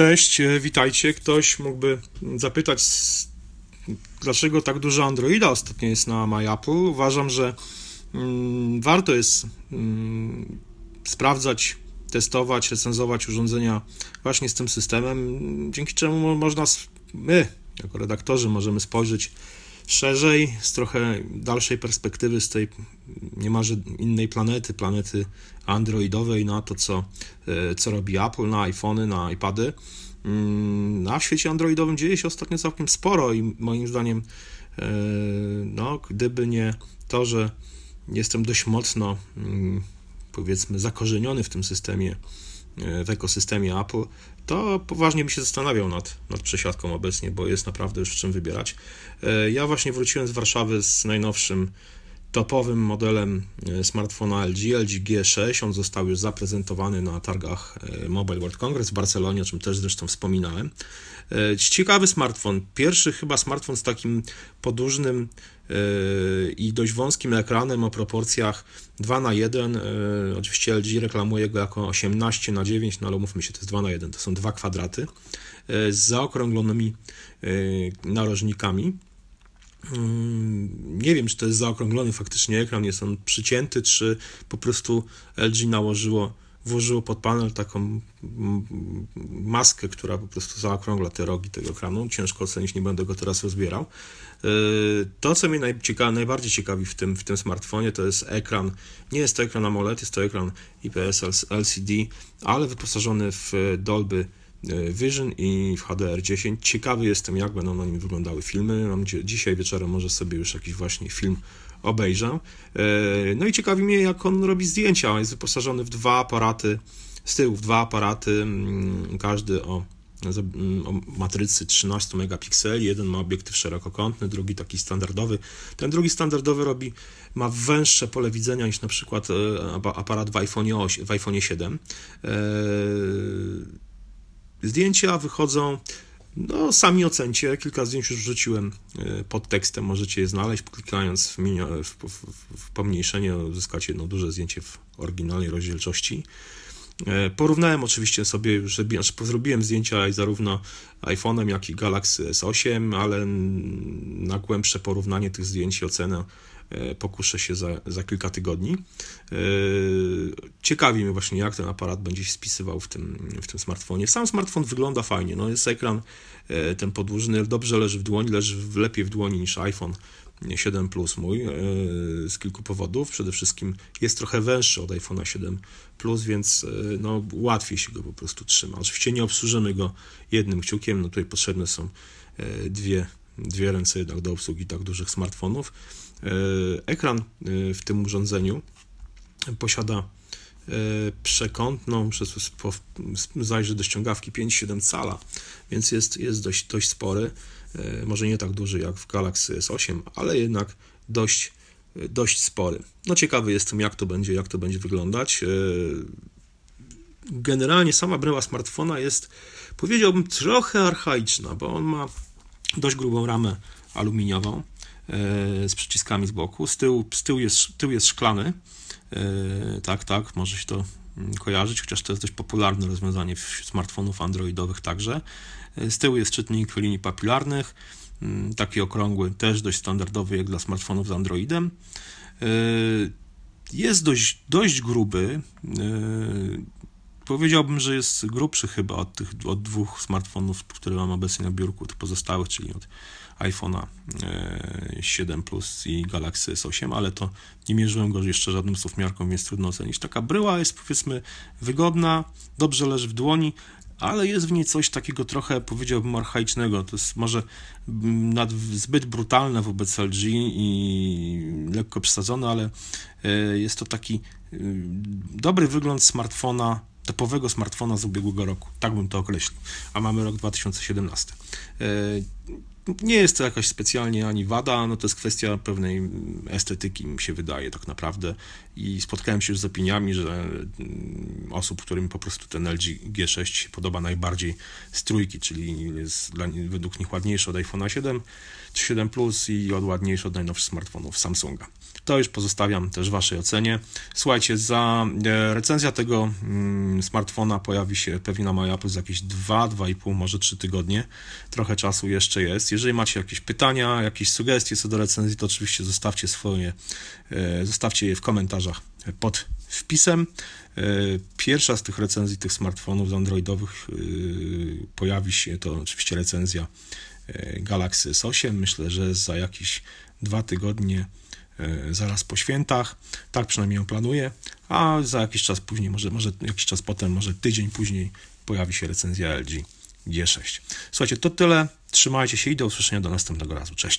Cześć, e, witajcie. Ktoś mógłby zapytać, dlaczego tak dużo Androida ostatnio jest na MyApple. Uważam, że mm, warto jest mm, sprawdzać, testować, recenzować urządzenia właśnie z tym systemem, dzięki czemu można my, jako redaktorzy, możemy spojrzeć szerzej, z trochę dalszej perspektywy, z tej niemalże innej planety, planety androidowej na to, co, e, co robi Apple na iPhony, na iPady. Mm, a w świecie androidowym dzieje się ostatnio całkiem sporo i moim zdaniem, e, no, gdyby nie to, że jestem dość mocno, mm, powiedzmy, zakorzeniony w tym systemie, w ekosystemie Apple, to poważnie by się zastanawiał nad, nad przesiadką obecnie, bo jest naprawdę już w czym wybierać. E, ja właśnie wróciłem z Warszawy z najnowszym topowym modelem e, smartfona LG, LG G6. On został już zaprezentowany na targach e, Mobile World Congress w Barcelonie, o czym też zresztą wspominałem. Ciekawy smartfon. Pierwszy chyba smartfon z takim podłużnym i dość wąskim ekranem o proporcjach 2 na 1. Oczywiście LG reklamuje go jako 18 na 9, no ale umówmy się, to jest 2 na 1, to są dwa kwadraty z zaokrąglonymi narożnikami. Mm, nie wiem, czy to jest zaokrąglony faktycznie ekran, jest on przycięty, czy po prostu LG nałożyło, włożyło pod panel taką maskę, która po prostu zaokrągla te rogi tego ekranu. Ciężko ocenić, nie będę go teraz rozbierał. E, to, co mnie najbardziej ciekawi w tym, w tym smartfonie, to jest ekran. Nie jest to ekran AMOLED, jest to ekran IPS LCD, ale wyposażony w Dolby Vision i w HDR10. Ciekawy jestem, jak będą na nim wyglądały filmy. Mam dzisiaj wieczorem może sobie już jakiś właśnie film obejrzę. E, no i ciekawi mnie, jak on robi zdjęcia. On jest wyposażony w dwa aparaty, z tyłu w dwa aparaty, mm, każdy o, mm, o matrycy 13 megapikseli. Jeden ma obiektyw szerokokątny, drugi taki standardowy. Ten drugi standardowy robi, ma węższe pole widzenia niż na przykład e, aparat w iPhone, 8, w iPhone 7. Zdjęcia wychodzą, no sami ocencie, kilka zdjęć już wrzuciłem e, pod tekstem, możecie je znaleźć, klikając w, w, w, pomniejszenie uzyskacie jedno duże zdjęcie w oryginalnej rozdzielczości. E, porównałem oczywiście sobie już, znaczy zrobiłem zdjęcia zarówno iPhone'em, jak i Galaxy S8, ale na głębsze porównanie tych zdjęć i ocenę pokuszę się za, za kilka tygodni. E, ciekawi mnie właśnie, jak ten aparat będzie się spisywał w tym, w tym smartfonie. Sam smartfon wygląda fajnie, no jest ekran e, ten podłużny, dobrze leży w dłoni, leży lepiej w dłoni niż iPhone 7 Plus mój z kilku powodów. Przede wszystkim jest trochę węższy od iPhone'a 7 Plus, więc no, łatwiej się go po prostu trzyma. Oczywiście nie obsłużymy go jednym kciukiem, no tutaj potrzebne są dwie, dwie ręce jednak do obsługi tak dużych smartfonów. E, ekran e, w tym urządzeniu posiada e, przekątną, przez zajrzę do ściągawki 5,7 cala, więc jest, jest dość, dość spory. Może nie tak duży jak w Galaxy S8, ale jednak dość, dość spory. No ciekawy jestem, jak to będzie, jak to będzie wyglądać. Generalnie sama bryła smartfona jest, powiedziałbym, trochę archaiczna, bo on ma dość grubą ramę aluminiową. E, z przyciskami z boku. Z tyłu, z tyłu, jest, tył jest szklany. E, tak, tak, może się to mm, kojarzyć, chociaż to jest dość popularne rozwiązanie wśród smartfonów androidowych także. E, z tyłu jest czytnik linii papilarnych, mm, taki okrągły, też dość standardowy jak dla smartfonów z Androidem. Jest dość, dość gruby. Powiedziałbym, że jest grubszy chyba od tych od dwóch smartfonów, które mam obecnie na biurku, tych pozostałych, czyli od iPhone'a 7 e, Plus i Galaxy S8, ale to nie mierzyłem go jeszcze żadnym słowmiarką, więc trudno ocenić. Taka bryła jest powiedzmy wygodna, dobrze leży w dłoni, ale jest w niej coś takiego trochę, powiedziałbym, archaicznego. To jest może nad, zbyt brutalne wobec LG i lekko przesadzone, ale e, jest to taki e, dobry wygląd smartfona, topowego smartfona z ubiegłego roku. Tak bym to określił. A mamy rok 2017 Nie jest to jakaś specjalnie ani wada, no to jest kwestia pewnej estetyki, mi się wydaje tak naprawdę. I spotkałem się już z opiniami, że mm, osób, którym po prostu ten LG G6 się podoba najbardziej z trójki, czyli jest dla, według nich ładniejszy od iPhone'a 7 czy 7 Plus i od ładniejszy od najnowszych smartfonów Samsunga. To już pozostawiam też Waszej ocenie. Słuchajcie, za e, recenzja tego mm, smartfona pojawi się pewnie na MyApple za jakieś 2, 2,5, może 3 tygodnie. Trochę czasu jeszcze jest. Jeżeli macie jakieś pytania, jakieś sugestie co do recenzji, to oczywiście zostawcie swoje, e, zostawcie je w komentarzach pod wpisem. E, pierwsza z tych recenzji tych smartfonów androidowych pojawi się, to oczywiście recenzja Galaxy S8. Myślę, że za jakieś dwa tygodnie E, zaraz po świętach. Tak przynajmniej ją planuję, a za jakiś czas później, może, może jakiś czas potem, może tydzień później pojawi się recenzja LG G6. Słuchajcie, to tyle. Trzymajcie się i do usłyszenia do następnego razu. Cześć.